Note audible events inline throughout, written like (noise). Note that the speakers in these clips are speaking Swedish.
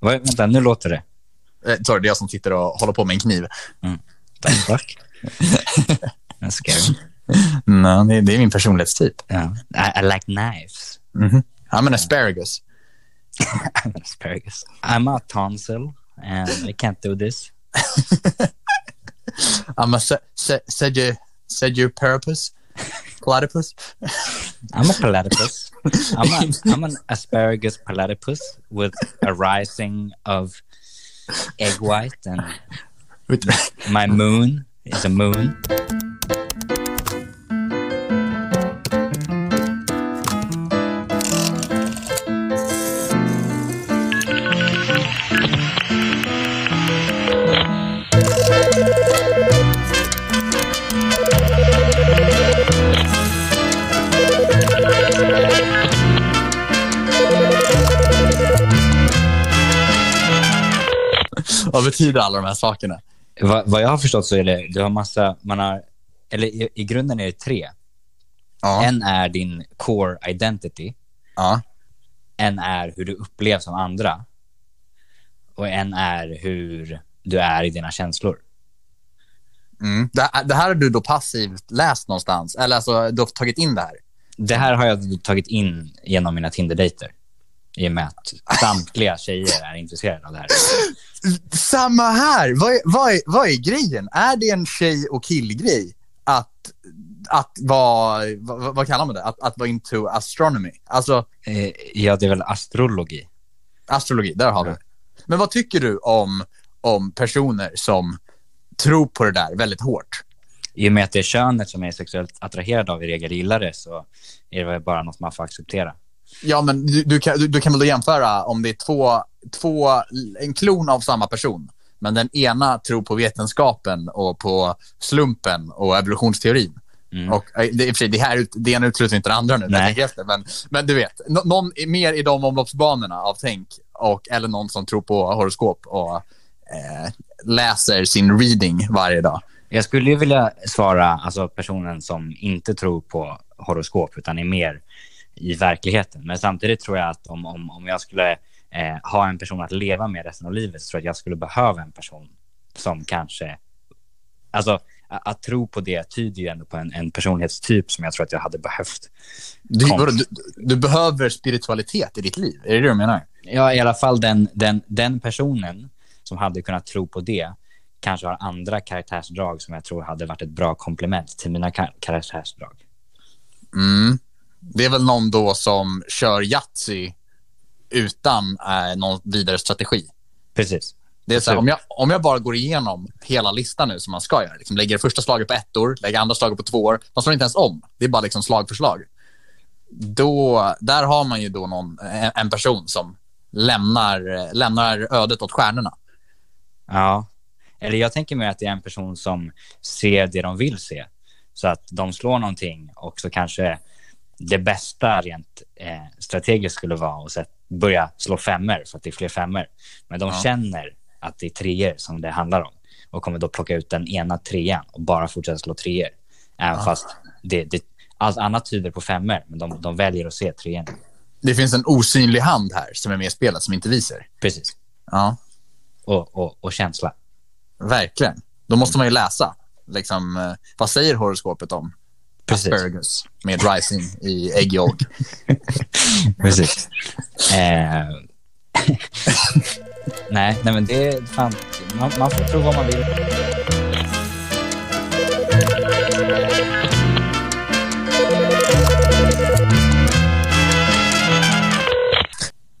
Vänta, nu låter det. Eh, sorry, det är jag som sitter och håller på med en kniv. The fuck? (laughs) That's scary. Nej, det, det är min personlighetstyp. Ja. I, I like knives. Mhm. I'm an asparagus. I'm (laughs) an asparagus. I'm a tonsil and I can't do this. (laughs) I'm a se- se- sedu- seduperipus. Platypus. I'm a platypus. I'm, a, I'm an asparagus platypus with a rising of egg white, and my moon is a moon. (laughs) Vad betyder alla de här sakerna? Vad, vad jag har förstått så är det, du har massa, man har, eller i, i grunden är det tre. Ja. En är din core identity, ja. en är hur du upplevs av andra och en är hur du är i dina känslor. Mm. Det, det här har du då passivt läst någonstans? Eller alltså, du har tagit in det här? Det här har jag tagit in genom mina Tinder-dejter. I och med att samtliga tjejer är intresserade av det här. Samma här. Vad är, vad, är, vad är grejen? Är det en tjej och killgrej att, att vara, vad, vad kallar man det? Att, att vara into astronomy? Alltså Eh, ja, det är väl astrologi. astrologi, där har vi det. Men vad tycker du om, om personer som tror på det där väldigt hårt? I och med att det är könet som är sexuellt attraherad av i regel gillar det så är det väl bara något man får acceptera. Ja, men du, du, kan, du, du kan väl då jämföra om det är två, två, en klon av samma person. Men den ena tror på vetenskapen och på slumpen och evolutionsteorin. Mm. Och eh, det, det, här, det ena utesluter inte det andra nu, Nej. efter, men, men du vet, nå- någon mer i de omloppsbanorna av tänk, och, eller någon som tror på horoskop och eh, läser sin reading varje dag. Jag skulle ju vilja svara alltså personen som inte tror på horoskop utan är mer i verkligheten. Men samtidigt tror jag att om, om, om jag skulle eh, ha en person att leva med resten av livet så tror jag att jag skulle behöva en person som kanske... Alltså, att, att tro på det tyder ju ändå på en, en personlighetstyp som jag tror att jag hade behövt. Du, du, du behöver spiritualitet i ditt liv, är det det du menar? Ja, i alla fall den, den, den personen som hade kunnat tro på det kanske har andra karaktärsdrag som jag tror hade varit ett bra komplement till mina kar- karaktärsdrag. Mm. Det är väl någon då som kör Yatzy utan eh, någon vidare strategi. Precis. Det är så här, om, jag, om jag bara går igenom hela listan nu som man ska göra, liksom lägger första slaget på ettor, lägger andra slaget på tvåor, man slår inte ens om. Det är bara liksom slag för slag. Då, där har man ju då någon, en, person som lämnar, lämnar ödet åt stjärnorna. Ja. Eller jag tänker mer att det är en person som ser det de vill se. Så att de slår någonting och så kanske det bästa rent eh, strategiskt skulle vara att sätt- börja slå femmer för att det är fler femmer. Men de Ja. känner att det är treor som det handlar om och kommer då plocka ut den ena trean och bara fortsätta slå treor. Även fast det, det, allt annat tyder på femmer, men de, de väljer att se trean. Det finns en osynlig hand här som är med i spelet som inte visar. Precis. Ja, Och, och, och känsla. verkligen. Då måste man ju läsa. Liksom, eh, vad säger horoskopet om Asparagus med rising i ägg yolk? (laughs) Precis. eh, (laughs) nej, nej, men det är fan, man, man får tro vad man vill.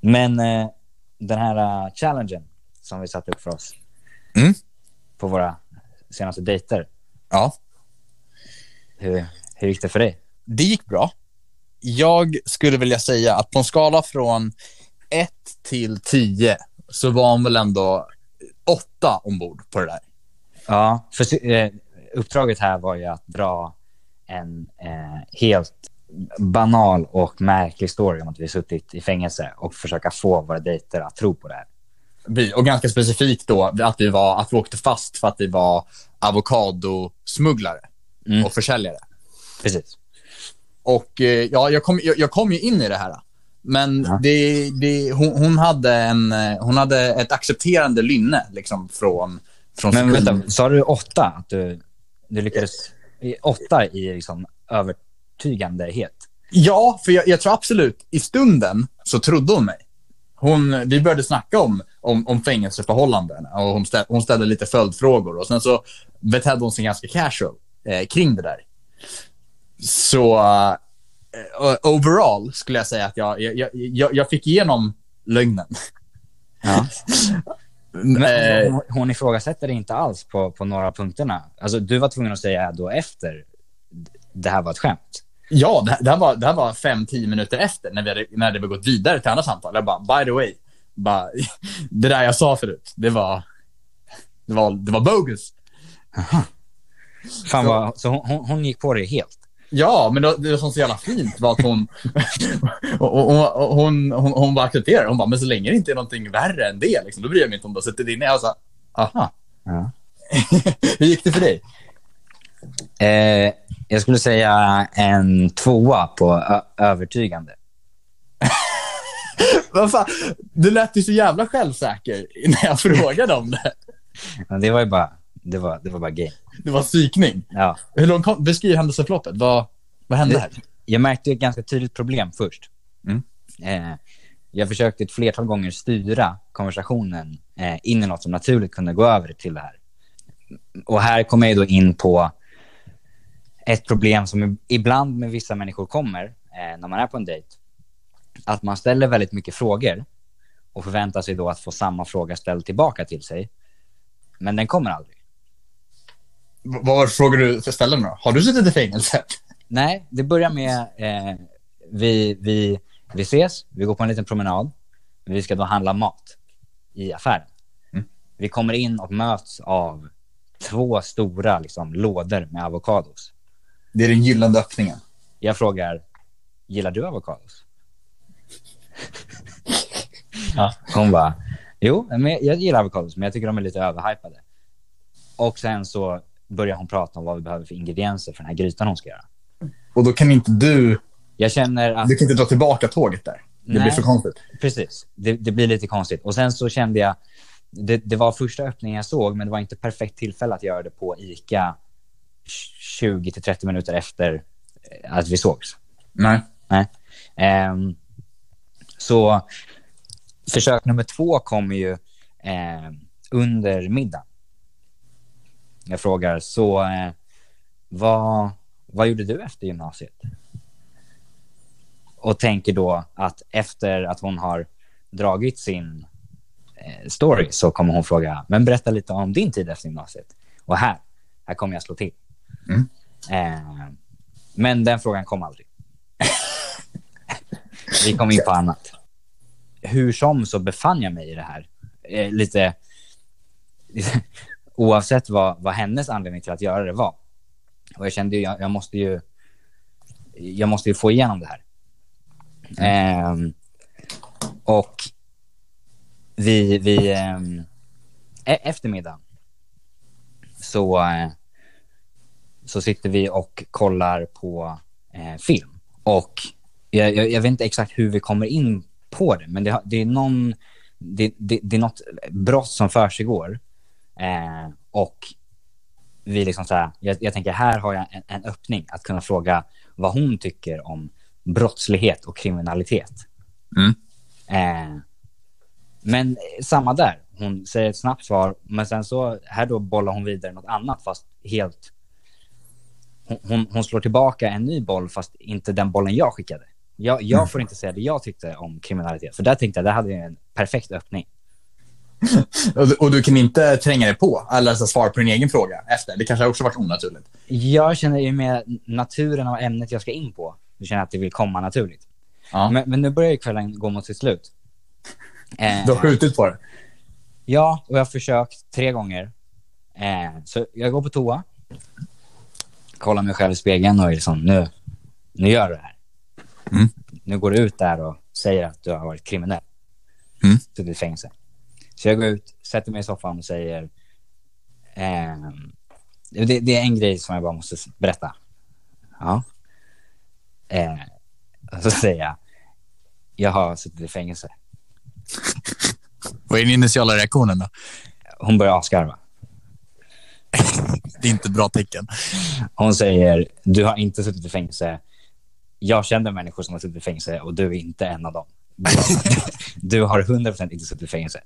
Men eh, den här uh, challengen som vi satte upp för oss Mm. på våra senaste dejter. Ja. Hur, hur gick det för dig? Det gick bra. Jag skulle vilja säga att på en skala från 1 till 10 så var hon väl ändå 8 ombord på det där. Ja, för eh, uppdraget här var ju att dra en eh, helt banal och märklig story om att vi suttit i fängelse och försöka få våra dejter att tro på det här. Vi- Och ganska specifikt då att vi, var, att vi åkte fast för att vi var avokadosmugglare och försäljare. Precis. Och eh, ja, jag kom, jag, jag kom ju in i det här Men Ja. det, det, hon, hon, hade en, eh, hon hade ett accepterande lynne liksom, från, från Men vänta, sa du åtta? Att du, du lyckades... i Åtta i liksom övertygandehet? Ja, för jag, jag tror absolut, i stunden så trodde hon mig. Hon, vi började snacka om, om, om fängelseförhållanden och hon, ställ, hon ställde lite följdfrågor och sen så betedde hon sig ganska casual eh, kring det där. Så eh, overall skulle jag säga att jag, jag, jag, jag fick igenom lögnen. Ja. (laughs) Men Eh, hon, hon ifrågasätter det inte alls på, på några punkterna. Alltså, du var tvungen att säga då efter det här var ett skämt. Ja, det, det, här var, det här var fem, tio minuter efter när vi hade, när det hade gått vidare till andra samtal. Jag bara, by the way, bara, (laughs) det där jag sa förut, det var, det var, det var bogus. Fan Så- vad, så hon, hon, hon gick på det helt. Ja, men det, det som var så jävla fint var att hon, (laughs) och hon, hon, hon bara accepterade. Hon bara, men så länge det inte är någonting värre än det, liksom, då bryr jag mig inte om du har suttit inne. Jag sa, aha. Ja. (laughs) Hur gick det för dig? Eh, jag skulle säga en tvåa på övertygande. (laughs) Vad fan? Du lät ju så jävla självsäker när jag frågade om det. Men det var ju bara, det var, det var bara game. Det var psykning. Ja. Hur långt kom, beskriv händelseförloppet. Vad, vad hände här? Jag märkte ett ganska tydligt problem först. Mm. Eh, jag försökte ett flertal gånger styra konversationen eh, in i något som naturligt kunde gå över till det här. Och här kommer jag då in på ett problem som ibland med vissa människor kommer eh, när man är på en dejt. Att man ställer väldigt mycket frågor och förväntar sig då att få samma fråga ställd tillbaka till sig. Men den kommer aldrig. Vad var frågor du ställde nu då? Har du suttit i fängelse? Nej, det börjar med eh, vi, vi, vi ses, vi går på en liten promenad. Vi ska då handla mat i affären. Mm. Vi kommer in och möts av två stora liksom, lådor med avokados. Det är den gyllene öppningen. Jag frågar, gillar du avokados? Ja. Hon bara, jo, men jag gillar avokados, men jag tycker de är lite överhypade. Och sen så börjar hon prata om vad vi behöver för ingredienser för den här grytan hon ska göra. Och då kan inte du, Jag känner att... du kan inte dra tillbaka tåget där. Det blir Nej. för konstigt. Precis. Det, det blir lite konstigt. Och sen så kände jag, det, det var första öppningen jag såg, men det var inte perfekt tillfälle att göra det på ICA 20 till 30 minuter efter eh, att vi sågs. Nej. Nej. Ehm, så försök nummer två kommer ju eh, under middag. Jag frågar, så eh, vad, vad gjorde du efter gymnasiet? Och tänker då att efter att hon har dragit sin eh, story så kommer hon fråga, men berätta lite om din tid efter gymnasiet. Och här, här kommer jag slå till. Mm. Eh, men den frågan kom aldrig. (laughs) Vi kom in på annat. Hur som så befann jag mig i det här. Eh, lite, oavsett vad, vad hennes anledning till att göra det var. Och jag kände ju, jag, jag måste ju, jag måste ju få igenom det här. Ehm, och vi, vi eh, eftermiddag så, eh, så sitter vi och kollar på eh, film. Och jag, jag, jag vet inte exakt hur vi kommer in på det, men det, det är någon, det, det, det är något brott som försiggår. Eh, och vi liksom så här, jag, jag tänker här har jag en, en öppning att kunna fråga vad hon tycker om brottslighet och kriminalitet. Mm. Eh, men samma där. Hon säger ett snabbt svar, men sen så här då bollar hon vidare något annat fast helt... Hon, hon, slår tillbaka en ny boll fast inte den bollen jag skickade. Jag, jag får inte säga det jag tyckte om kriminalitet, för där tänkte jag, där hade jag en perfekt öppning. Och, du- och du kan inte tränga dig på eller så svara på din egen fråga efter. Det kanske också varit onaturligt. Jag känner ju med naturen av ämnet jag ska in på, jag känner att det vill komma naturligt. Ja. Men, men nu börjar ju kvällen gå mot sitt slut. Eh, Du har skjutit på det. Ja, och jag har försökt tre gånger. Eh, så jag går på toa, kollar mig själv i spegeln och liksom, nu, nu gör du det här. Mm. Nu går du ut där och säger att du har varit kriminell. Mm. Suttit i fängelse. Så jag går ut, sätter mig i soffan och säger, ehm, det, det är en grej som jag bara måste berätta. Ja. Eh, så säger jag, Jag har suttit i fängelse. Vad är den initiala reaktionen då? Hon börjar asgarva. Det är inte ett bra tecken. Hon säger, du har inte suttit i fängelse. Jag känner människor som har suttit i fängelse och du är inte en av dem. (laughs) Du har, du har 100% inte suttit i fängelse.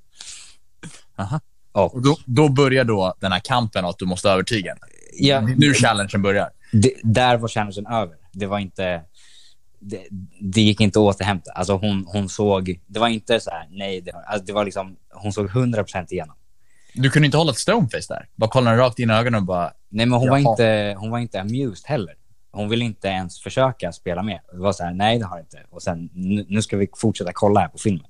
Aha. Och Och då, då börjar då den här kampen att du måste övertyga henne. ja, Nu challengen börjar. det, där var challengen över. Det var inte... Det, det gick inte att återhämta. Alltså hon, hon såg... Det var inte så här, nej. Det, alltså det var liksom... Hon såg 100% igenom. Du kunde inte hålla ett stoneface där. Bara kolla henne rakt in i ögonen och bara... Nej, men hon var, inte, hon var inte amused heller. Hon ville inte ens försöka spela med. Det var så här, nej det har jag inte. Och sen, nu, nu ska vi fortsätta kolla här på filmen.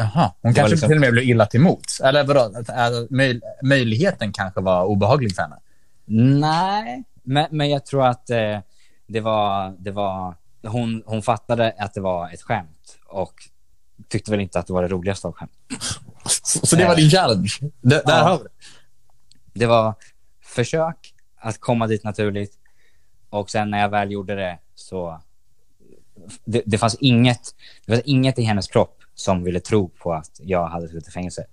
Jaha, hon kanske liksom- till och med blev illa till mots. Eller vadå? Att möj, möjligheten kanske var obehaglig för henne. Nej, men, men jag tror att eh, det var... Det var hon, hon fattade att det var ett skämt och tyckte väl inte att det var det roligaste av skämt. Så, det var din challenge. Det, där har vi. Det var försök att komma dit naturligt och sen när jag väl gjorde det så... Det, det, fanns inget, det fanns inget i hennes kropp som ville tro på att jag hade suttit i fängelse.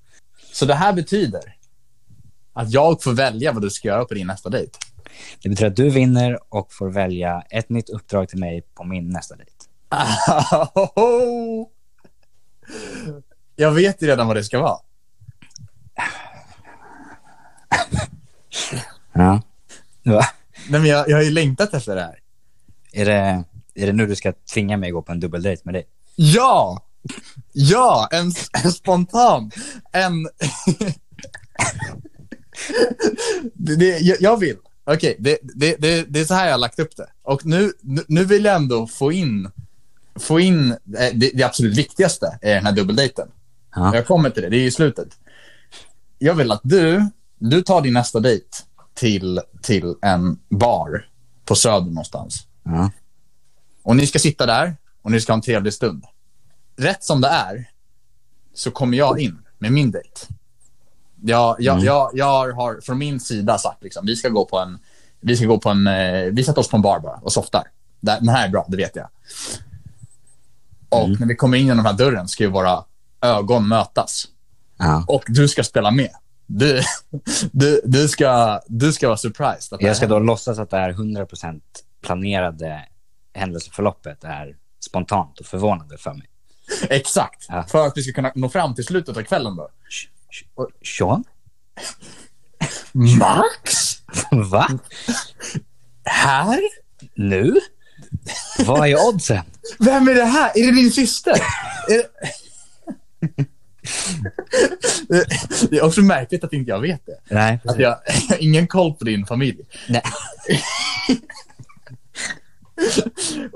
Så det här betyder att jag får välja vad du ska göra på din nästa dejt. Det betyder att du vinner och får välja ett nytt uppdrag till mig på min nästa dejt. (laughs) Jag vet ju redan vad det ska vara. (laughs) Ja. Va? Nej, men jag, jag har ju längtat efter det här. Är, det, är det nu du ska tvinga mig att gå på en dubbeldejt med dig? Ja! Ja, en, en spontan. En... det, det, jag, vill. Okej, det, det, det, det är så här jag har lagt upp det. Och nu, nu, vill jag ändå få in, få in eh, det, det absolut viktigaste i den här dubbeldejten. Ja. Jag kommer till det, det är i slutet. Jag vill att du, du tar din nästa dejt till, till en bar på Söder någonstans. Ja. Och ni ska sitta där och ni ska ha en trevlig stund. Rätt som det är så kommer jag in med min dejt. Jag, jag, Mm. jag, jag har från min sida sagt liksom, vi ska gå på en, vi ska gå på en, eh, vi sätter oss på en bar bara och softar. Det- Den här är bra, det vet jag. Och Mm. när vi kommer in genom den här dörren ska ju våra ögon mötas. Ja. Och du ska spela med. Du, (laughs) du, du, ska, du ska vara surprised. Jag ska då låtsas att det här 100% planerade händelseförloppet är spontant och förvånande för mig. (laughs) Exakt. Ja. För att vi ska kunna nå fram till slutet av kvällen då. Sean? Max? (laughs) Va? Här? Nu? Vad är oddsen? Vem är det här? Är det din syster? (laughs) Det... är också märkligt att inte jag vet det. Nej, Att jag jag har ingen koll på din familj. Nej.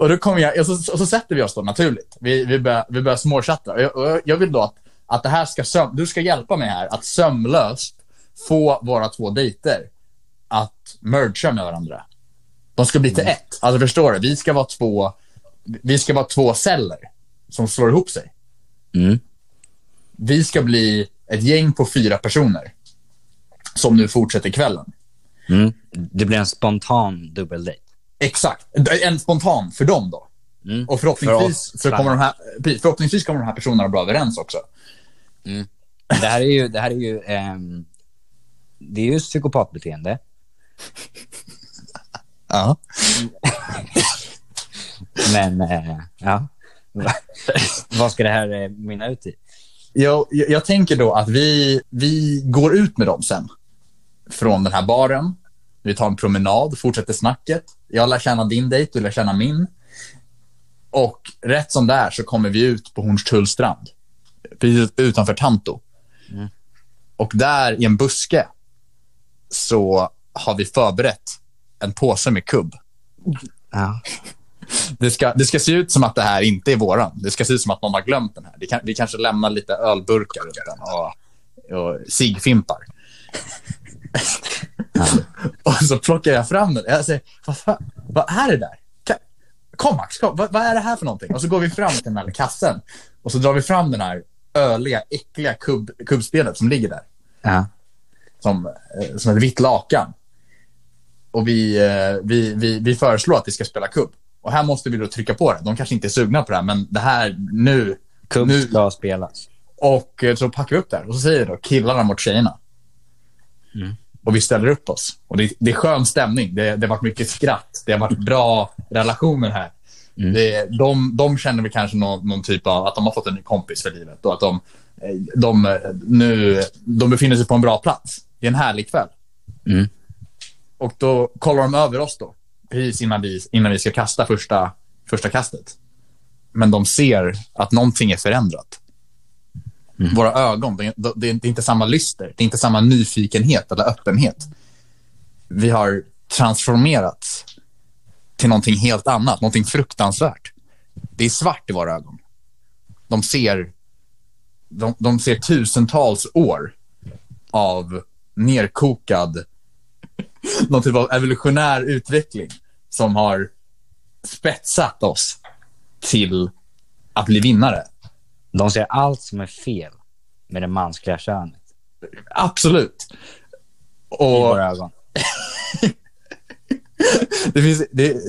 Och då kommer jag, och så, och så sätter vi oss då naturligt. Vi, vi börjar, vi börjar småchatta. Och jag, och jag vill då att, att det här ska söm, du ska hjälpa mig här att sömlöst få våra två dejter att mergea med varandra. De ska bli till ett. Alltså förstår du? Vi ska vara två, vi ska vara två celler som slår ihop sig. Mm. Vi ska bli ett gäng på fyra personer som nu fortsätter kvällen. Mm. Det blir en spontan dubbeldejt. Exakt. En spontan för dem då. Mm. Och förhoppningsvis, För oss, så kommer de här, förhoppningsvis kommer de här personerna bra överens också. Det här är ju, det här är ju, ehm, det är ju psykopatbeteende. (laughs) Ja. (laughs) Men, eh, ja. Va- (laughs) Vad ska det här eh, mynna ut i? Jag, jag, jag tänker då att vi, vi går ut med dem sen. Från den här baren. Vi tar en promenad, fortsätter snacket. Jag lär känna din dejt, du lär känna min. Och rätt som det är så kommer vi ut på Hornstullstrand. Precis utanför Tanto. Och där i en buske så har vi förberett en påse med kubb. Ja. Det ska, det ska se ut som att det här inte är våran. Det ska se ut som att någon har glömt den här. Det kan, vi kanske lämnar lite ölburkar runt den och, och ciggfimpar. och så plockar jag fram den. Jag säger, vad, fan, vad är det där? Kom Max, kom. Vad, vad är det här för någonting? Och så går vi fram till den här kassen och så drar vi fram den här öliga, äckliga kubb, kubbspelet som ligger där. Ja. Som, eh, som ett vitt lakan. Och vi, eh, vi, vi, vi föreslår att vi ska spela kubb. Och här måste vi då trycka på det. De kanske inte är sugna på det här, men det här nu. Kubb nu ska spelas. och eh, så packar vi upp det här och så säger då killarna mot tjejerna. Mm. Och vi ställer upp oss. Och det, det är skön stämning. Det, det har varit mycket skratt. Det har varit bra relationer här. Mm. Det, de, de känner väl kanske någon, någon typ av att de har fått en ny kompis för livet och att de, eh, de, eh, nu, de befinner sig på en bra plats. Det är en härlig kväll. Mm. Och då kollar de över oss då, precis innan vi, innan vi ska kasta första, första kastet. Men de ser att någonting är förändrat. Mm. Våra ögon, det, det, det är inte samma lyster, det är inte samma nyfikenhet eller öppenhet. Vi har transformerats till någonting helt annat, någonting fruktansvärt. Det är svart i våra ögon. De ser, de, de ser tusentals år av nerkokad någon typ av evolutionär utveckling som har spetsat oss till att bli vinnare. De ser allt som är fel med det mänskliga könet Absolut. i Och våra ögon. (laughs) det finns, det, (laughs)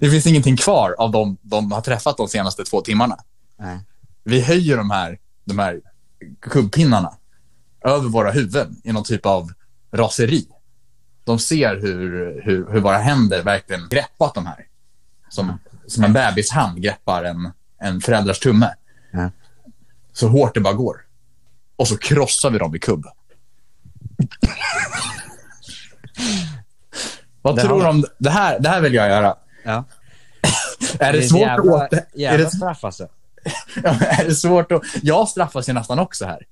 det finns ingenting kvar av de de har träffat de senaste två timmarna. Nej. Vi höjer de här, de här kubbpinnarna över våra huvuden i någon typ av raseri. De ser hur, hur, hur våra händer verkligen greppat de här. Som, som en bebishand greppar en, en föräldrars tumme. Ja. Så hårt det bara går. Och så krossar vi dem i kubb. Vad Det tror du om det här? Det här vill jag göra. Ja. (laughs) Är det, är svårt jävla, att åter... Är jävla det, straff alltså. (laughs) ja, är det svårt att... Jag straffas ju nästan också här.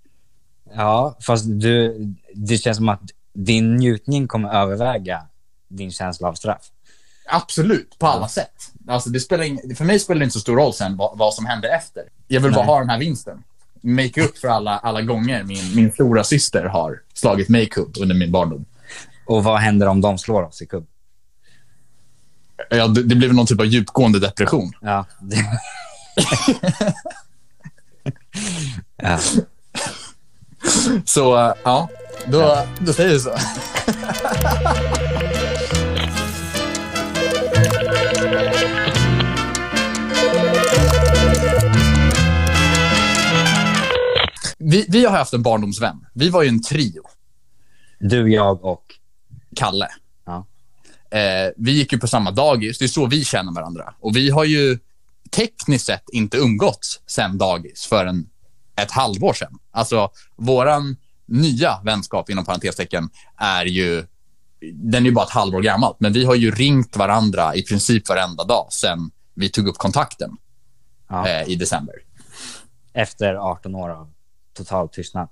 Ja, fast du, det känns som att din njutning kommer överväga din känsla av straff. Absolut, på alla sätt. Alltså, det spelar ing... För mig spelar det inte så stor roll sen vad, vad som händer efter. Jag vill bara Nej. ha den här vinsten. Make up för alla, alla gånger min, min stora syster har slagit mig kubb under min barndom. Och vad händer om de slår oss i kubb? Ja, det, det blev någon typ av djupgående depression. Ja. (laughs) ja. Så, äh, ja. Då, då säger vi så. (laughs) Vi, vi har haft en barndomsvän. Vi var ju en trio. Du, jag och... Kalle. Ja. Eh, vi gick ju på samma dagis. Det är så vi känner varandra. Och vi har ju tekniskt sett inte umgåtts sen dagis förrän ett halvår sedan. Alltså, våran nya vänskap, inom parentestecken, är ju... Den är ju bara ett halvår gammalt, men vi har ju ringt varandra i princip varenda dag sen vi tog upp kontakten Ja. eh, i december. Efter 18 år av total tystnad.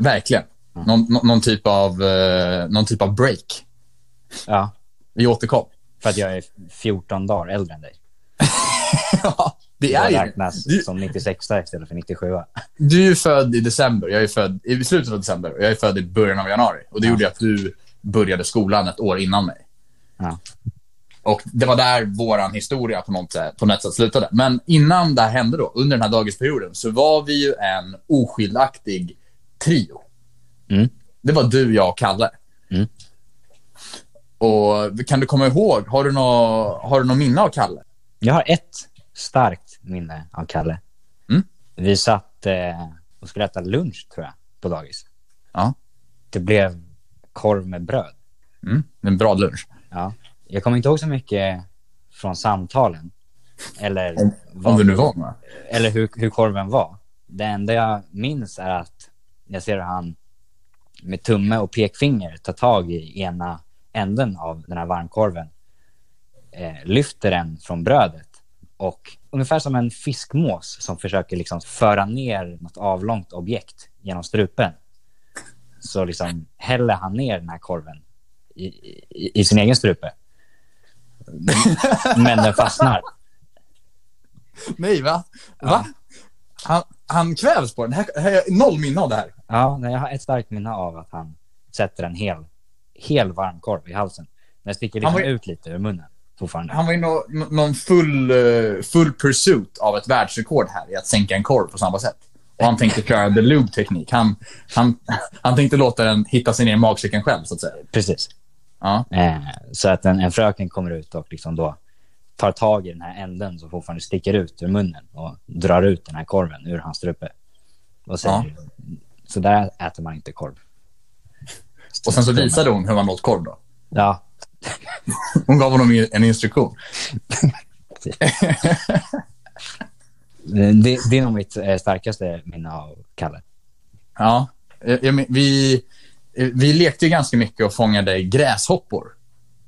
Verkligen. Någon, nå- någon, typ av, eh, någon typ av break. Ja, Vi återkom. för att jag är 14 dagar äldre än dig. (laughs) Ja, det är Jag räknas Du- som 96 istället för 97 Du är ju född i december. Jag är född i slutet av december. och Jag är född i början av januari. Och det Ja. gjorde att du började skolan ett år innan mig. Ja. Och det var där vår historia på något, sätt, på något sätt slutade. Men innan det här hände då, under den här dagisperioden, så var vi ju en oskiljaktig trio. Mm. Det var du, jag och Kalle. Mm. Och kan du komma ihåg, har du något har du nå minne av Kalle? Jag har ett starkt minne av Kalle. Mm. Vi satt eh, och skulle äta lunch, tror jag, på dagis. Ja. Det blev korv med bröd. Mm. En bra lunch. Ja. Jag kommer inte ihåg så mycket från samtalen. Eller, Om, vad- om det nu var med. eller hur, hur korven var. Det enda jag minns är att jag ser hur han med tumme och pekfinger tar tag i ena änden av den här varmkorven. Eh, lyfter den från brödet och ungefär som en fiskmås som försöker liksom föra ner något avlångt objekt genom strupen. Så liksom häller han ner den här korven i, i, i sin egen strupe. Men den fastnar. Nej, va? Va? Han, han kvävs på den. Här, här, noll minne av det här. Ja, nej, jag har ett starkt minne av att han sätter en hel, hel varmkorv i halsen. Den sticker liksom var ut lite ur munnen fortfarande. Han var ju nå, nå- någon full, eh, full pursuit av ett världsrekord här i att sänka en korv på samma sätt. Och han tänkte köra the lube-teknik. Han, han, han tänkte låta den hitta sig ner i magsäcken själv, så att säga. Precis. Ja. Eh, så att en, en fröken kommer ut och liksom då tar tag i den här änden som fortfarande sticker ut ur munnen och drar ut den här korven ur hans strupe. Och säger, Så där äter man inte korv. Och sen så visade hon hur man åt korv då. Ja, (laughs) Hon gav honom en instruktion. det, det är nog mitt eh, starkaste minne av Kalle. Ja, eh, jag men- vi, vi lekte ju ganska mycket och fångade gräshoppor.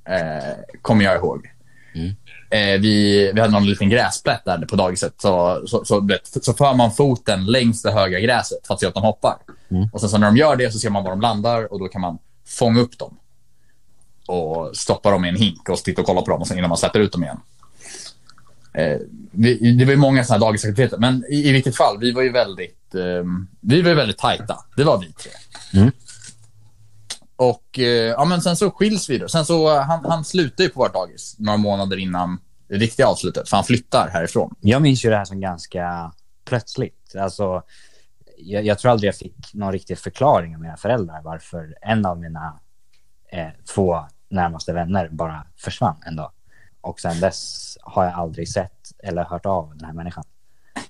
Eh, kommer jag ihåg. Mm. Eh, vi, vi hade någon liten gräsplätt där på dagiset. Så, så, så, vet, så för man foten längs det höga gräset för att se att de hoppar. Mm. Och sen så när de gör det så ser man var de landar och då kan man fånga upp dem. Och stoppa dem i en hink och titta och kolla på dem och sen innan man släpper ut dem igen. Eh, vi, det var många sådana här dagisaktiviteter, men i, i vilket fall, vi var ju väldigt, eh, vi var ju väldigt tajta. Det var vi tre. Mm. Och eh, ja, men sen så skiljs vi då. Sen så, eh, han, han slutar ju på vårt dagis några månader innan det riktiga avslutet, för han flyttar härifrån. Jag minns ju det här som ganska plötsligt. Alltså, jag, jag tror aldrig jag fick någon riktig förklaring av mina föräldrar varför en av mina eh, två närmaste vänner bara försvann en dag. Och sen dess har jag aldrig sett eller hört av den här människan.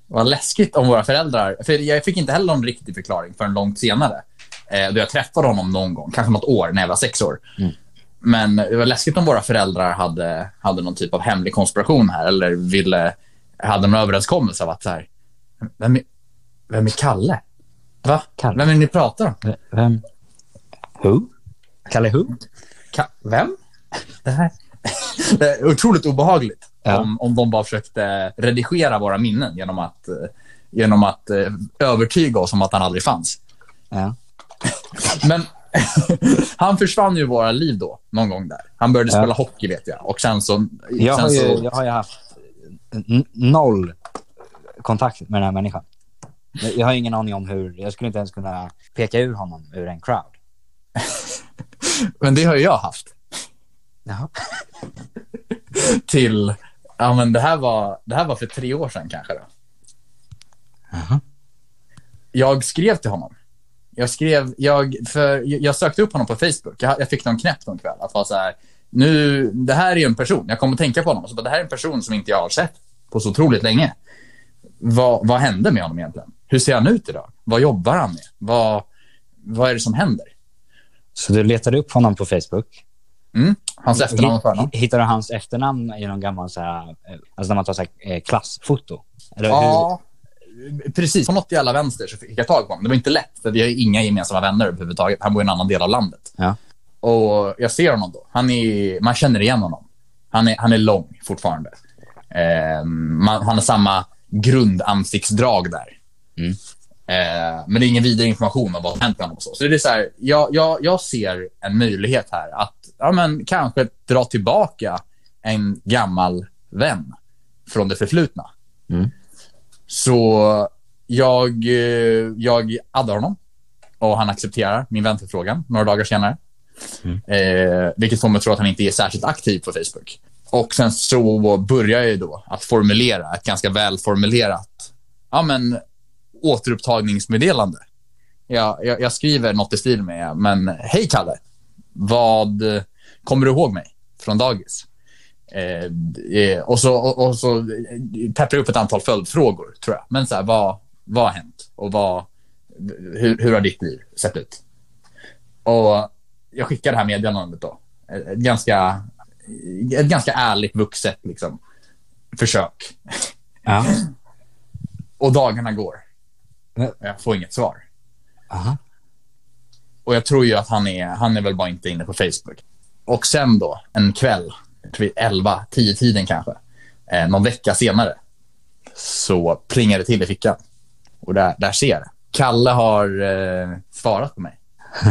Vad läskigt om våra föräldrar. För jag fick inte heller någon riktig förklaring förrän långt senare. Eh, då jag träffade honom någon gång, kanske något år, när jag var sex år. Mm. Men det var läskigt om våra föräldrar hade, hade någon typ av hemlig konspiration här eller ville, hade någon överenskommelse av att så här, vem är, vem är Kalle? Va? Kalle? Vem är det ni pratar om? Vem? Who? Kalle Who? Ka- vem? Det här... (laughs) det är otroligt obehagligt Ja. om, om de bara försökte redigera våra minnen genom att, eh, genom att eh, övertyga oss om att han aldrig fanns. Ja. Men (laughs) han försvann ju i våra liv då, någon gång där. Han började Ja. spela hockey vet jag. Och sen så... Jag, sen har ju, så jag har ju haft noll kontakt med den här människan. Jag jag har ingen aning om hur, jag skulle inte ens kunna peka ur honom ur en crowd. (laughs) Men det har ju jag haft. Jaha. (laughs) Till... Ja, men det här var, det här var för tre år sedan kanske. Då. Jaha. Jag skrev till honom. Jag skrev, jag, för jag sökte upp honom på Facebook. Jag, jag fick någon knäpp någon kväll. Att vara så här, nu, det här är ju en person. Jag kommer att tänka på honom. Så bara, det här är en person som inte jag har sett på så otroligt länge. Vad, vad hände med honom egentligen? Hur ser han ut idag? Vad jobbar han med? Vad, vad är det som händer? Så du letade upp honom på Facebook. Mm. Hans efternamn och förnamn. Hitt- Hittar du hans efternamn i någon gammal så här, eh, alltså när man tar så här, eh, klassfoto? Eller? Ja, precis. På något jävla vänster så fick jag tag på honom. Det var inte lätt, för vi har inga gemensamma vänner överhuvudtaget. Han bor i en annan del av landet. Ja. Och jag ser honom då. Han är, man känner igen honom. Han är, han är lång fortfarande. Eh, man, han har samma grundansiktsdrag där. Mm. Eh, men det är ingen vidare information om vad som hänt med honom. Och så. så det är så här, jag, jag, jag ser en möjlighet här att ja, men, kanske dra tillbaka en gammal vän från det förflutna. Mm. Så jag, eh, jag addar honom och han accepterar min vänförfrågan några dagar senare. Eh, vilket får mig att tro att han inte är särskilt aktiv på Facebook. Och sen så börjar jag då att formulera ett ganska välformulerat ja, men, återupptagningsmeddelande. Jag, jag, jag skriver något i stil med, men hej Kalle, vad kommer du ihåg mig från dagis? Eh, eh, och så, och, och så eh, pepprar jag upp ett antal följdfrågor, tror jag. Men så här, vad, vad har hänt? Och vad, hur, hur har ditt liv sett ut? Och jag skickar det här meddelandet då. Ett ett ganska, ett ganska ärligt, vuxet liksom, försök. Ja. (laughs) Och dagarna går. Jag får inget svar. Aha. Och jag tror ju att han är, han är väl bara inte inne på Facebook. Och sen då, en kväll, jag tror vi 11, 10 tiden kanske, eh, någon vecka senare, så plingar det till i fickan. Och där, där ser jag det. Kalle har eh, svarat på mig.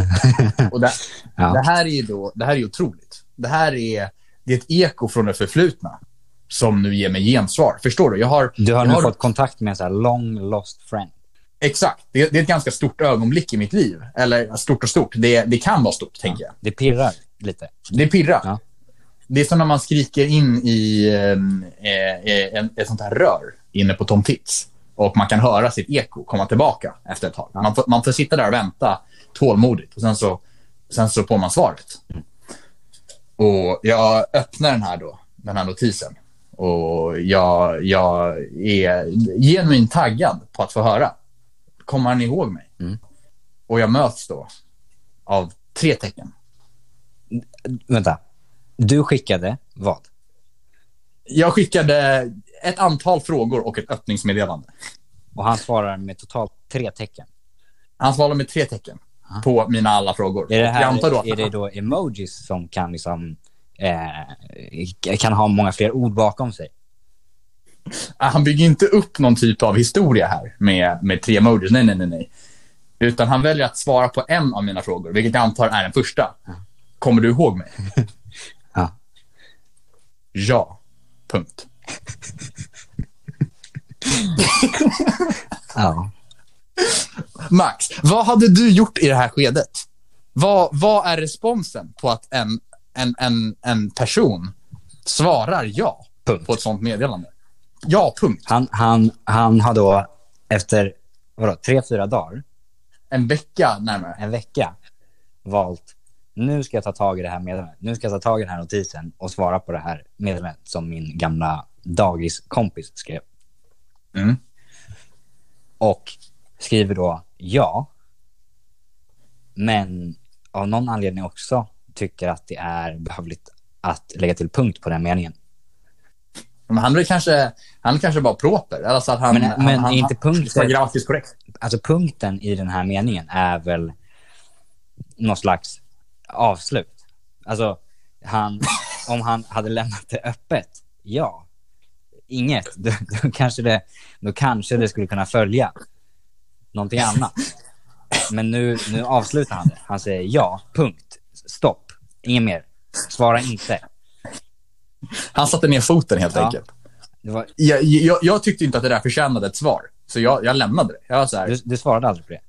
(laughs) Och det, Ja. det här är då, det här är otroligt. Det här är, det är ett eko från det förflutna som nu ger mig gensvar. Förstår du? Jag har, Du har nu fått kontakt med en så här long lost friend. Exakt. Det, det är ett ganska stort ögonblick i mitt liv. Eller stort och stort. Det, det kan vara stort, tänker jag. Det pirrar lite. Det pirrar. Ja. Det är som när man skriker in i ehm, eh, eh, en, ett sånt här rör inne på Tom Tits. Och man kan höra sitt eko komma tillbaka efter ett tag. Man, får, man får sitta där och vänta tålmodigt. Och sen så, sen så får man svaret. Och jag öppnar den här, då, den här notisen och jag, jag är genuint taggad på att få höra. Kommer han ihåg mig? Mm. Och jag möts då av tre tecken. Vänta. Du skickade vad? Jag skickade ett antal frågor och ett öppningsmeddelande. Och han svarar med totalt tre tecken. Han svarade med tre tecken på mina alla frågor. Är det, här, är det då emojis som kan liksom eh, kan ha många fler ord bakom sig? han bygger inte upp någon typ av historia här med, med tre emojis. Nej, nej, nej, nej. Utan han väljer att svara på en av mina frågor, vilket jag antar är den första. Kommer du ihåg mig? (laughs) Ja. Punkt. Ja. Max, vad hade du gjort i det här skedet? Vad, vad är responsen på att en, en, en, en person svarar ja Punkt. på ett sånt meddelande? Ja, punkt. Han, han, han har då efter vadå, tre, fyra dagar, En vecka närmare. en vecka, valt nu ska jag ta tag i det här meddelandet. Nu ska jag ta tag i den här notisen och svara på det här meddelandet som min gamla dagiskompis skrev. Mm. Och skriver då ja. Men av någon anledning också tycker att det är behövligt att lägga till punkt på den meningen. Men han är kanske, han är kanske bara proper. Alltså att han, Men- han, men han, inte vara grammatiskt korrekt. Alltså punkten i den här meningen är väl någon slags avslut. Alltså, han, (laughs) om han hade lämnat det öppet, ja. Inget, (laughs) då, då, kanske det, då kanske det skulle kunna följa någonting annat. Men nu, nu avslutar han det. Han säger ja, punkt, stopp, inget mer. Svara inte. Han satte ner foten helt Ja. enkelt. Var, Jag, jag, jag tyckte inte att det där förtjänade ett svar. Så jag, jag lämnade det. Jag var så här, du, du svarade aldrig på det.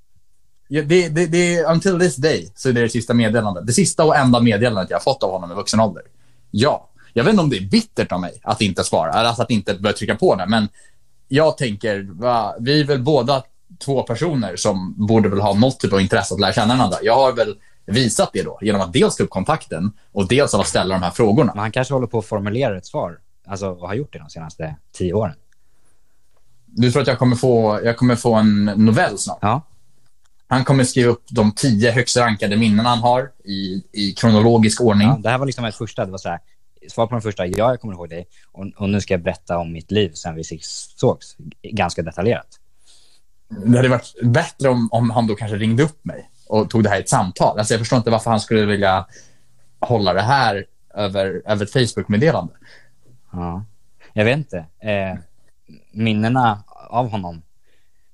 Det, det, det, until this day så är det det sista meddelandet. Det sista och enda meddelandet jag har fått av honom i vuxen ålder. Ja. Jag vet inte om det är bittert av mig att inte svara, eller alltså att inte börja trycka på det, men jag tänker, va, vi är väl båda två personer som borde väl ha något typ av intresse att lära känna varandra. Jag har väl visat det då genom att dels ta upp kontakten och dels av att ställa de här frågorna. Men han kanske håller på att formulera ett svar. Alltså, och har gjort det de senaste tio åren. Du tror att jag kommer få, jag kommer få en novell snart? Ja. Han kommer skriva upp de tio högst rankade minnen han har i, i kronologisk ordning. Ja, det här var liksom ett första. Det var så här, svar på den första, ja, jag kommer ihåg dig. Och, och nu ska jag berätta om mitt liv sen vi sågs. Ganska detaljerat. Det hade varit bättre om, om han då kanske ringde upp mig och tog det här i ett samtal. Alltså jag förstår inte varför han skulle vilja hålla det här över, över ett Facebook-meddelande. Ja. Jag vet inte. Eh, minnena av honom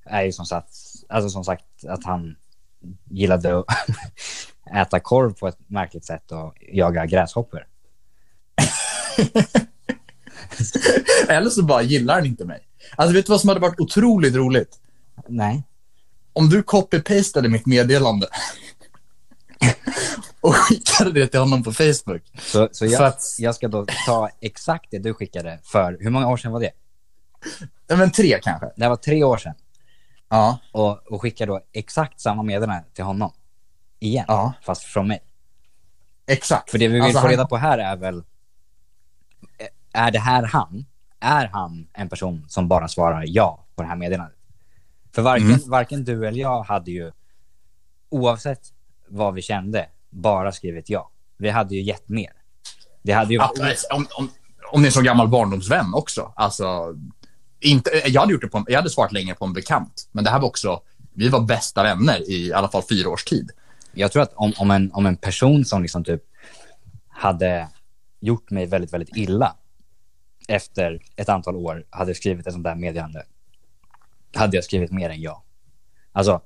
är ju som sagt, alltså som sagt att han gillade att (laughs) äta korv på ett märkligt sätt och jaga gräshoppor. (laughs) Eller så bara gillar han inte mig. Alltså vet du vad som hade varit otroligt roligt? Nej. Om du copy-pastade mitt meddelande (laughs) och skickade det till honom på Facebook. Så, så jag, att- jag ska då ta exakt det du skickade för, hur många år sedan var det? Nej, Men tre kanske. Det var tre år sedan. Ja. och, och skickar då exakt samma meddelande till honom. Igen, Ja. fast från mig. Exakt. För det vi vill Alltså, få han- reda på här är väl, är det här han? Är han en person som bara svarar ja på det här meddelandet? För varken, Mm. varken du eller jag hade ju, oavsett vad vi kände, bara skrivit ja. Vi hade ju gett mer. Det hade ju varit... men om, om, om det är en så gammal barndomsvän också. Alltså, inte, jag, hade gjort det på, jag hade svarat längre på en bekant. Men det här var också, vi var bästa vänner i, i alla fall fyra års tid. Jag tror att om, om, en, om en person som liksom typ hade gjort mig väldigt, väldigt illa efter ett antal år hade skrivit ett sånt där meddelande hade jag skrivit mer än ja. Alltså,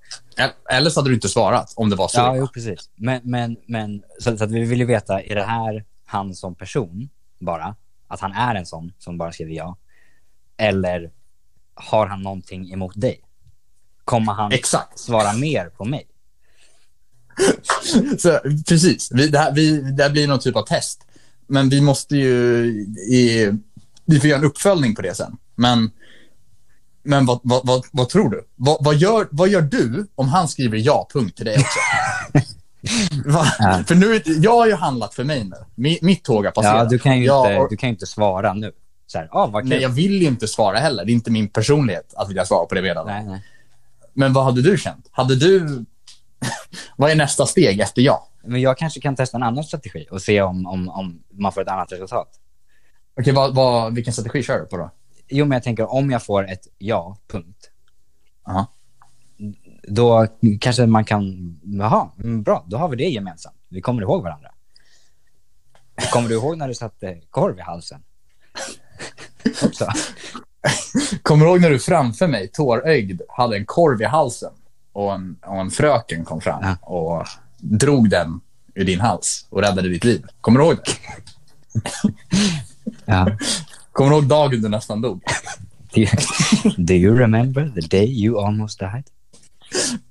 Eller så hade du inte svarat om det var så. ja, jo, precis. Men, men, men så, så att vi vill ju veta, är det här han som person bara? Att han är en sån som bara skriver ja? Eller har han någonting emot dig? Kommer han Exakt. svara mer på mig? Så, precis. Vi, det, här, vi, det här blir någon typ av test. Men vi måste ju... I, vi får göra en uppföljning på det sen. Men, men vad, vad, vad, vad tror du? Vad, vad, gör, vad gör du om han skriver ja-punkt till dig också? (laughs) För nu, jag har ju handlat för mig nu. Mi, mitt tåg har passerat. Ja, du kan ju Jag inte, du kan ju inte svara nu. Så här, ah, vad kul. Nej, jag vill ju inte svara heller. Det är inte min personlighet att vilja svara på det nej. Men vad hade du känt? Hade du... (laughs) vad är nästa steg efter ja? Men jag kanske kan testa en annan strategi och se om, om, om man får ett annat resultat. Okej, vad, vad, vilken strategi kör du på då? Jo, men jag tänker om jag får ett ja, punkt. Aha. Då kanske man kan, jaha, mm, bra, då har vi det gemensamt. Vi kommer ihåg varandra. Kommer du ihåg när du satte korv i halsen? Också. Kommer du ihåg när du framför mig, tårögd, hade en korv i halsen och en, och en fröken kom fram Ja. och drog den ur din hals och räddade ditt liv? Kommer du ihåg det? Ja. Kommer du ihåg dagen du nästan dog? Do you, remember the day you almost died?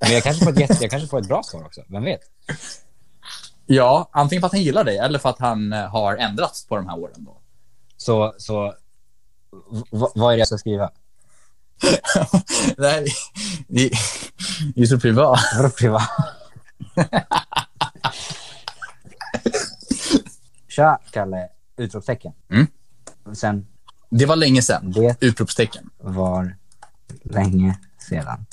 Men jag kanske, får ett, jätte- jag kanske får ett bra svar också, vem vet? Ja, antingen för att han gillar dig eller för att han eh, har ändrats på de här åren. Då. Så, så v- vad är det jag ska skriva? (laughs) Nej, det det är så privat. Vadå privat? Tja, Kalle! Utropstecken. Mm. Sen, Det var länge sedan. det Utropstecken. var länge sedan.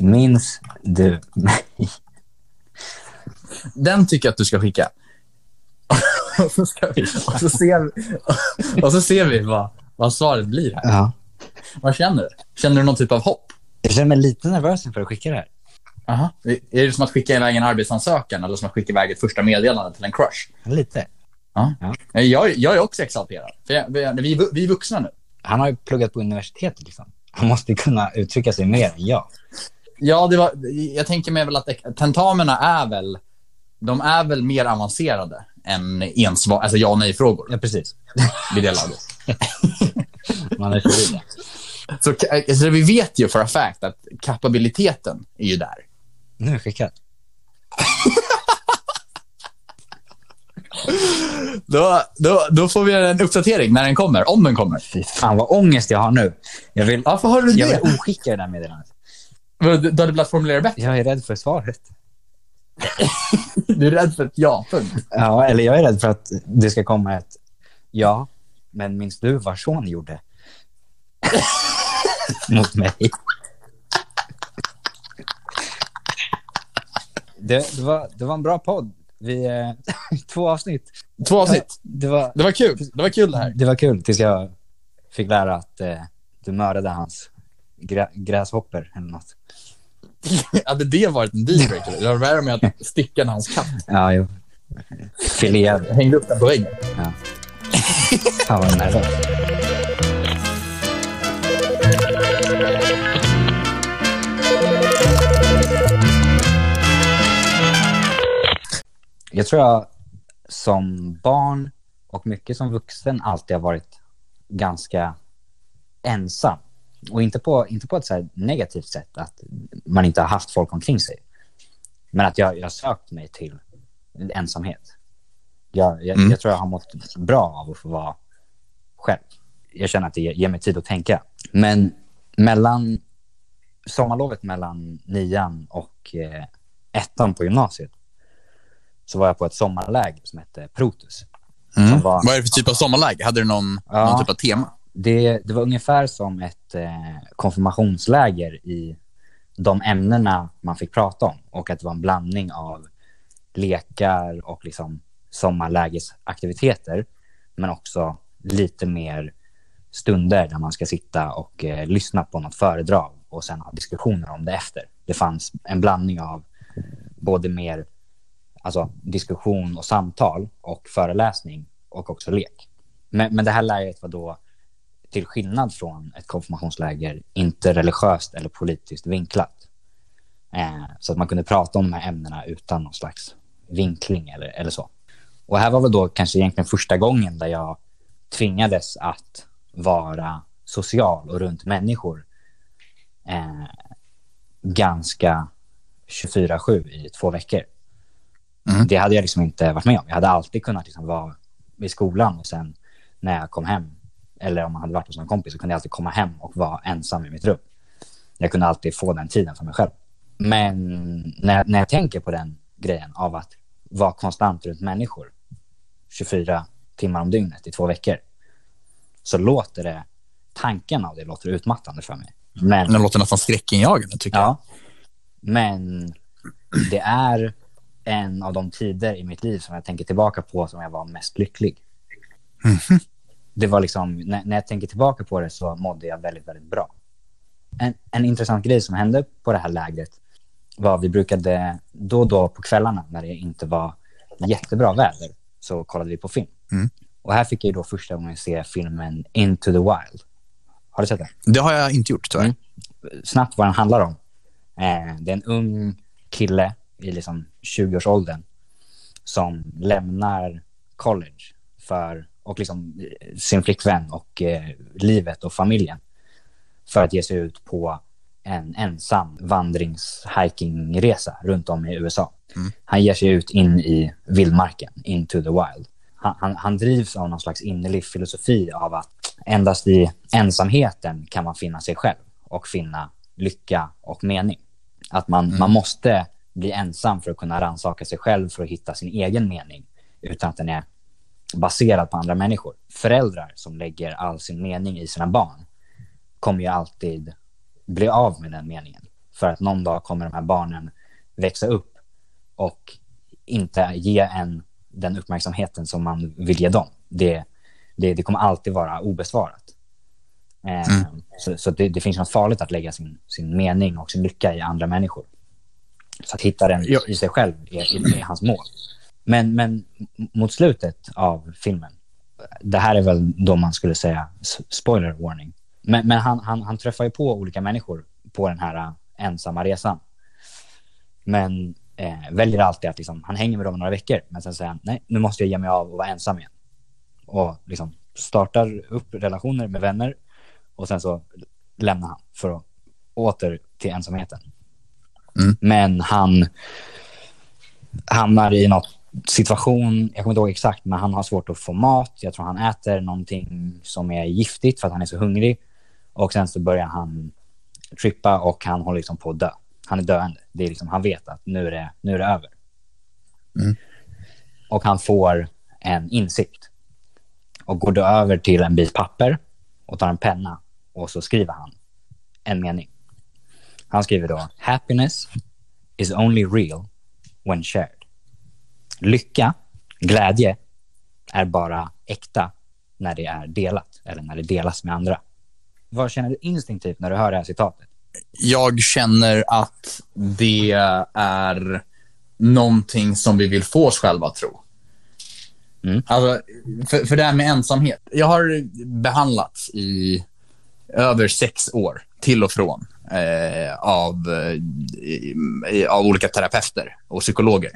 Minns du mig? Den tycker jag att du ska skicka. (laughs) och, så ska vi, och, så ser vi, (laughs) och så ser vi vad, vad svaret blir här. Ja. Vad känner du? Känner du någon typ av hopp? Jag känner mig lite nervös inför att skicka det här. Aha. Är det som att skicka iväg en arbetsansökan eller som att skicka iväg ett första meddelande till en crush? Lite. Ja. Ja. Jag, jag är också exalterad. För jag, vi, vi, är vuxna nu. Han har ju pluggat på universitetet liksom. Han måste kunna uttrycka sig mer än jag. Ja, det var, jag tänker mig väl att tentamina är väl, de är väl mer avancerade än ensvar, alltså ja och nej-frågor Ja, precis. (laughs) vid det laget. (laughs) Man är så vidare. Så alltså, vi vet ju för a fact att kapabiliteten är ju där. Nu är jag skickad. (laughs) Då, då, då får vi en uppdatering när den kommer, om den kommer. Fy fan vad ångest jag har nu. Jag vill, Varför har du jag det? vill oskicka det där meddelandet. Du hade velat formulera bättre. Jag är rädd för svaret. Du är rädd för ett ja-punkt. Ja, eller jag är rädd för att det ska komma ett ja, men minns du vad son gjorde? (laughs) Mot mig. Det, det, var, det var en bra podd. Vi, eh, (laughs) två avsnitt. Två avsnitt. Det var, Det var kul. Det var kul det här. det var kul tills jag fick lära att eh, du mördade hans grä, gräshopper eller något. (laughs) Hade det varit en dealbreaker? Det var värre med att sticka hans katt. Ja, jo. Jag hängde upp den på väggen. Ja. Fan vad nervös. Jag tror jag som barn och mycket som vuxen alltid har varit ganska ensam. Och inte på, inte på ett så negativt sätt, att man inte har haft folk omkring sig. Men att jag, jag har sökt mig till ensamhet. Jag, jag, Mm. jag tror jag har mått bra av att få vara själv. Jag känner att det ger, mig tid att tänka. Men mellan sommarlovet mellan nian och eh, ettan på gymnasiet så var jag på ett sommarläger som hette Protus. Som var, Vad är det för typ av sommarläge? Hade du någon, Ja. någon typ av tema? det, det var ungefär som ett eh, konfirmationsläger i de ämnena man fick prata om och att det var en blandning av lekar och liksom sommarlägesaktiviteter men också lite mer stunder där man ska sitta och eh, lyssna på något föredrag och sen ha diskussioner om det efter. Det fanns en blandning av både mer alltså, diskussion och samtal och föreläsning och också lek. Men, men det här lägret var då till skillnad från ett konfirmationsläger inte religiöst eller politiskt vinklat. Eh, så att man kunde prata om de här ämnena utan någon slags vinkling eller, eller så. Och här var väl då kanske egentligen första gången där jag tvingades att vara social och runt människor eh, ganska 24-7 i två veckor. Mm. Det hade jag liksom inte varit med om. Jag hade alltid kunnat liksom vara i skolan och sen när jag kom hem eller om man hade varit hos någon kompis så kunde jag alltid komma hem och vara ensam i mitt rum. Jag kunde alltid få den tiden för mig själv. Men när, när jag tänker på den grejen av att vara konstant runt människor 24 timmar om dygnet i två veckor så låter det, tanken av det låter utmattande för mig. Men, Det låter nästan skräckinjagande tycker jag. ja, men det är en av de tider i mitt liv som jag tänker tillbaka på som jag var mest lycklig. Det var liksom, när, när jag tänker tillbaka på det så mådde jag väldigt, väldigt bra. En, en intressant grej som hände på det här lägret var vi brukade då och då på kvällarna när det inte var jättebra väder så kollade vi på film. Mm. Och här fick jag då första gången se filmen Into the Wild. Har du sett den? Det har jag inte gjort tyvärr. Mm. snabbt vad den handlar om. Eh, det är en ung kille i liksom 20-årsåldern som lämnar college för, och liksom eh, sin flickvän och eh, livet och familjen för att ge sig ut på en ensam vandrings-hikingresa runt om i USA. Han ger sig ut in i vildmarken, into the wild. Han, han, han drivs av någon slags innerlig filosofi av att endast i ensamheten kan man finna sig själv och finna lycka och mening. Att man, man måste bli ensam för att kunna rannsaka sig själv för att hitta sin egen mening utan att den är baserad på andra människor. Föräldrar som lägger all sin mening i sina barn kommer ju alltid bli av med den meningen. För att någon dag kommer de här barnen växa upp och inte ge en den uppmärksamheten som man vill ge dem. Det, det, det kommer alltid vara obesvarat. Eh, Så, så det, det finns något farligt att lägga sin, sin mening och sin lycka i andra människor. Så att hitta den i sig själv är, är hans mål. Men, men mot slutet av filmen, det här är väl då man skulle säga spoiler warning. Men, men han, han, han träffar ju på olika människor på den här äh, ensamma resan. Men eh, väljer alltid att liksom, han hänger med dem några veckor, men sen säger han nej, nu måste jag ge mig av och vara ensam igen. Och liksom startar upp relationer med vänner och sen så lämnar han för att åter till ensamheten. Mm. Men han hamnar i något situation, jag kommer inte ihåg exakt, men han har svårt att få mat. Jag tror han äter någonting som är giftigt för att han är så hungrig. Och sen så börjar han trippa och han håller liksom på att dö. Han är döende. Det är liksom, han vet att nu är det, nu är det över. Mm. Och han får en insikt. Och går då över till en bit papper och tar en penna och så skriver han en mening. Han skriver då Happiness is only real when shared. Lycka, glädje, är bara äkta när det är delat eller när det delas med andra. Vad känner du instinktivt när du hör det här citatet? Jag känner att det är någonting som vi vill få oss själva att tro. Mm. Alltså, för, för det här med ensamhet. Jag har behandlats i över sex år, till och från, eh, av, eh, i- av olika terapeuter och psykologer.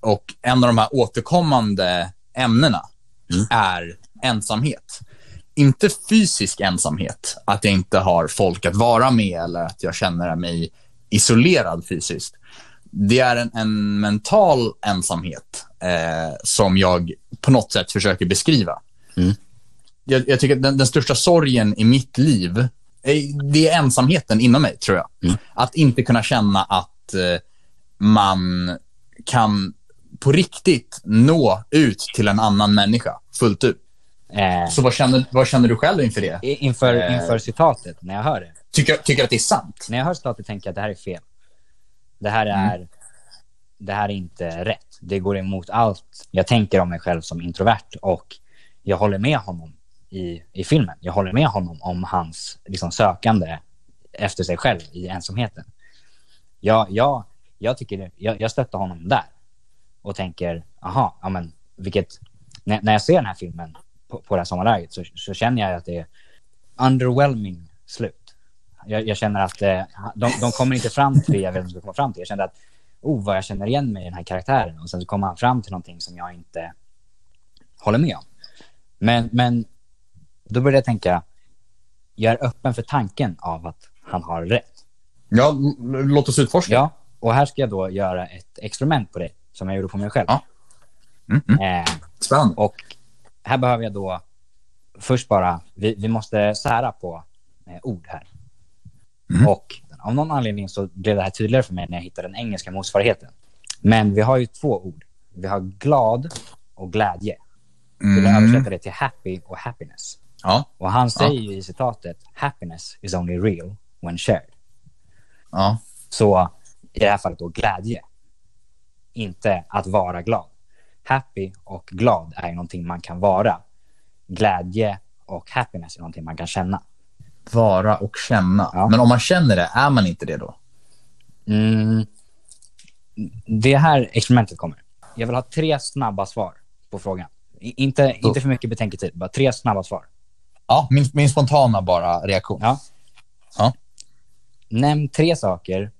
Och en av de här återkommande ämnena är ensamhet. Inte fysisk ensamhet, att jag inte har folk att vara med eller att jag känner mig isolerad fysiskt. Det är en, en mental ensamhet eh, som jag på något sätt försöker beskriva. Mm. Jag, jag tycker att den, den största sorgen i mitt liv, eh, det är ensamheten inom mig, tror jag. Mm. Att inte kunna känna att eh, man kan på riktigt nå ut till en annan människa fullt ut. Eh, Så vad känner, vad känner du själv inför det? inför, Eh. inför citatet, när jag hör det. Tycker, tycker att det är sant? När jag hör citatet tänker jag att det här är fel. Det här är, det här är inte rätt. Det går emot allt jag tänker om mig själv som introvert och jag håller med honom i, i filmen. Jag håller med honom om hans liksom, sökande efter sig själv i ensamheten. Jag, jag, jag, tycker jag, jag stöttar honom där och tänker, aha, ja, men vilket... När, när jag ser den här filmen på, på det här sommarläget så, så känner jag att det är underwhelming slut. Jag, jag känner att eh, de, de kommer inte fram till det jag vill att de ska komma fram till. Jag kände att, oh, vad jag känner igen mig i den här karaktären. Och sen så kommer han fram till någonting som jag inte håller med om. Men, men då började jag tänka, jag är öppen för tanken av att han har rätt. Ja, låt oss utforska. Ja, och här ska jag då göra ett experiment på det som jag gjorde på mig själv. Ja. Mm, mm. Eh, Spännande. och här behöver jag då först bara, vi, vi måste sära på eh, ord här. Mm. Och av någon anledning så blev det här tydligare för mig när jag hittade den engelska motsvarigheten. Men vi har ju två ord. Vi har glad och glädje. Mm. översätta det till happy och happiness. Ja, Och han säger ju i citatet happiness is only real when shared. ja. Så i det här fallet då glädje. Inte att vara glad. Happy och glad är någonting man kan vara. Glädje och happiness är någonting man kan känna. Vara och känna. Ja. Men om man känner det, är man inte det då? Mm. Det här experimentet kommer. Jag vill ha tre snabba svar på frågan. Inte, inte för mycket betänketid, bara tre snabba svar. Ja, min, min spontana bara reaktion. Ja. Ja. Nämn tre saker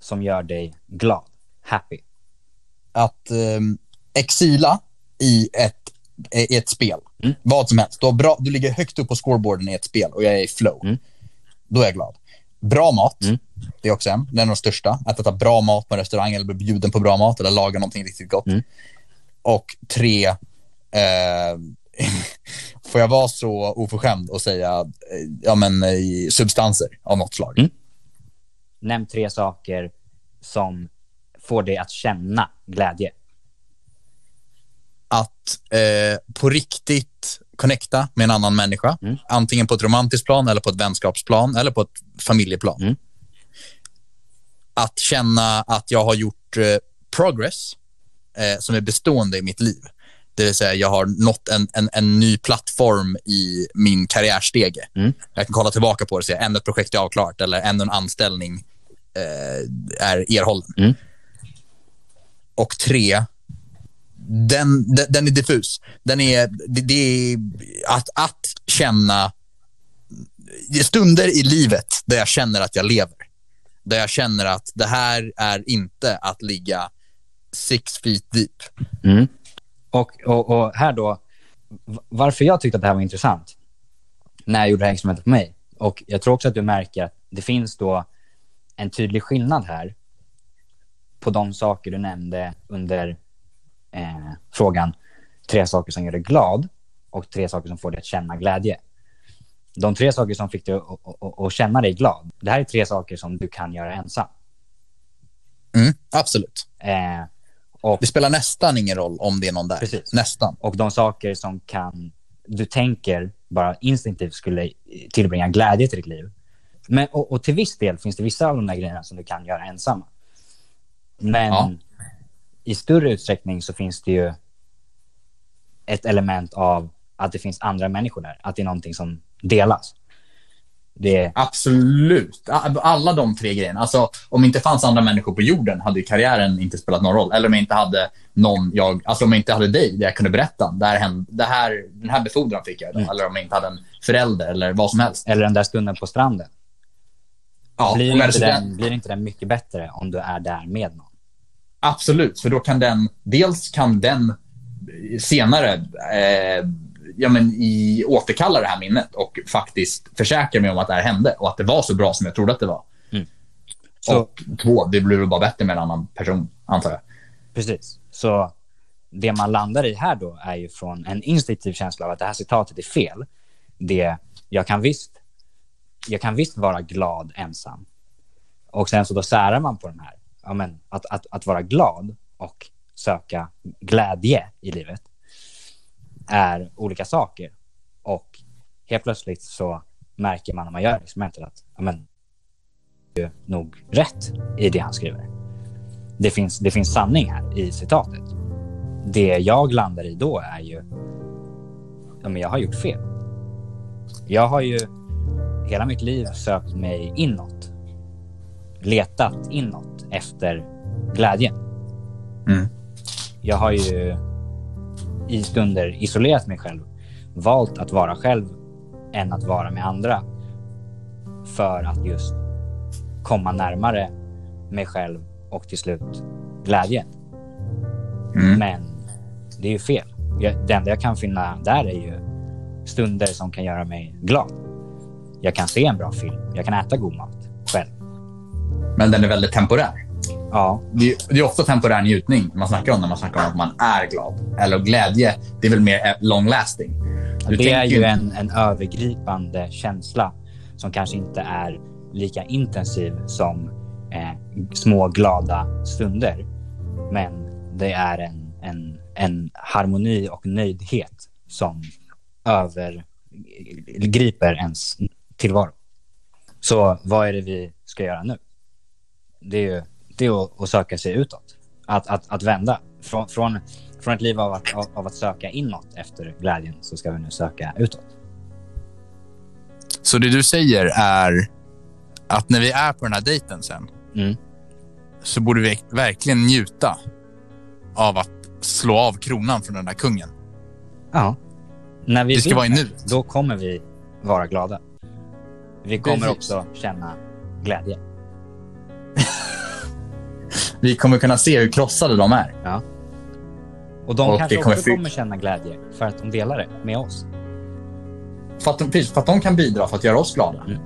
som gör dig glad, happy. Att ehm, exila i ett, i ett spel. Mm. Vad som helst. Du, bra, du ligger högt upp på scoreboarden i ett spel och jag är i flow. Mm. Då är jag glad. Bra mat. Mm. Det är också en. Den är de största. Att äta bra mat på en restaurang eller bli bjuden på bra mat eller laga någonting riktigt gott. Mm. Och tre, eh, (laughs) får jag vara så oförskämd och säga eh, ja, men, eh, substanser av något slag. Mm. Nämn tre saker som får dig att känna glädje. att eh, på riktigt connecta med en annan människa. Mm. Antingen på ett romantiskt plan, eller på ett vänskapsplan eller på ett familjeplan. Mm. Att känna att jag har gjort eh, progress eh, som är bestående i mitt liv. Det vill säga, jag har nått en, en, en ny plattform i min karriärstege. Mm. Jag kan kolla tillbaka på det och säga, ännu ett projekt är avklarat eller ännu en anställning eh, är erhållen. Mm. Och tre, den, den, den är diffus. Den är, det, det är att, att känna det är stunder i livet där jag känner att jag lever. Där jag känner att det här är inte att ligga six feet deep. Mm. Och, och, och här då, varför jag tyckte att det här var intressant när jag gjorde det här experimentet på mig. Och jag tror också att du märker att det finns då en tydlig skillnad här på de saker du nämnde under eh, frågan tre saker som gör dig glad och tre saker som får dig att känna glädje. De tre saker som fick dig att, känna dig glad, det här är tre saker som du kan göra ensam. Mm, absolut. Eh, och Det spelar nästan ingen roll om det är någon där. Precis. Nästan. och de saker som kan, du tänker bara instinktivt skulle tillbringa glädje till ditt liv. Men, och, och till viss del finns det vissa av de där grejerna som du kan göra ensamma. Men Ja. i större utsträckning så finns det ju ett element av att det finns andra människor där. Att det är någonting som delas. Det Absolut. Alla de tre grejerna. Alltså, om det inte fanns andra människor på jorden hade karriären inte spelat någon roll. Eller om jag inte hade någon jag, alltså om jag inte hade dig där jag kunde berätta. Det här, hände- det här, den här befordran fick jag. Mm. Eller om jag inte hade en förälder eller vad som helst. eller den där stunden på stranden. Ja, blir, inte den, blir inte den mycket bättre om du är där med någon? Absolut, för då kan den, dels kan den senare eh, ja, men i, återkalla det här minnet och faktiskt försäkra mig om att det här hände och att det var så bra som jag trodde att det var. Så, Och två, det blir väl bara bättre med en annan person, antar jag. Precis. Så det man landar i här då är ju från en instinktiv känsla av att det här citatet är fel. Det, jag, kan visst, jag kan visst vara glad ensam. Och sen så då särar man på den här. Ja, men att, att, att vara glad och söka glädje i livet är olika saker. Och helt plötsligt så märker man när man gör experimentet att ja, men, det är nog rätt i det han skriver det finns, det finns sanning här i citatet. Det jag landar i då är ju, ja, men jag har gjort fel. Jag har ju hela mitt liv sökt mig inåt. Letat inåt efter glädjen. Mm. Jag har ju i stunder isolerat mig själv. Valt att vara själv än att vara med andra. För att just komma närmare mig själv och till slut glädjen. Mm. Men det är ju fel. Det enda jag kan finna där är ju stunder som kan göra mig glad. Jag kan se en bra film. Jag kan äta god mat själv. Men den är väldigt temporär. Ja, Det är, det är ofta temporär njutning man snackar om när man snackar om att man är glad. Eller glädje, det är väl mer eh, long lasting. Du det är ju en, en övergripande känsla som kanske inte är lika intensiv som eh, små glada stunder. Men det är en, en en harmoni och nöjdhet som övergriper ens tillvaro. Så vad är det vi ska göra nu? Det är ju det är att, att söka sig utåt. Att, att, att vända. Från, från, från ett liv av att, av, av att söka inåt efter glädjen så ska vi nu söka utåt. Så det du säger är att när vi är på den här dejten sen Mm. så borde vi verkligen njuta av att slå av kronan från den där kungen. Ja. När vi Det ska vara i nuet. Då kommer vi vara glada. Vi kommer Precis. också känna glädje. (laughs) Vi kommer kunna se hur krossade de är. Och de Och kanske kommer också kommer känna glädje för att de delar det med oss. För att, de, för att de kan bidra för att göra oss glada. Mm.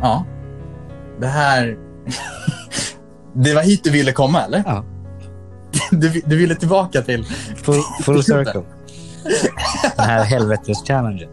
Ja. Det här... (laughs) det var hit du ville komma, eller? Ja. (laughs) Du, du ville tillbaka till... Full, full circle. Den här helvetes-challengen.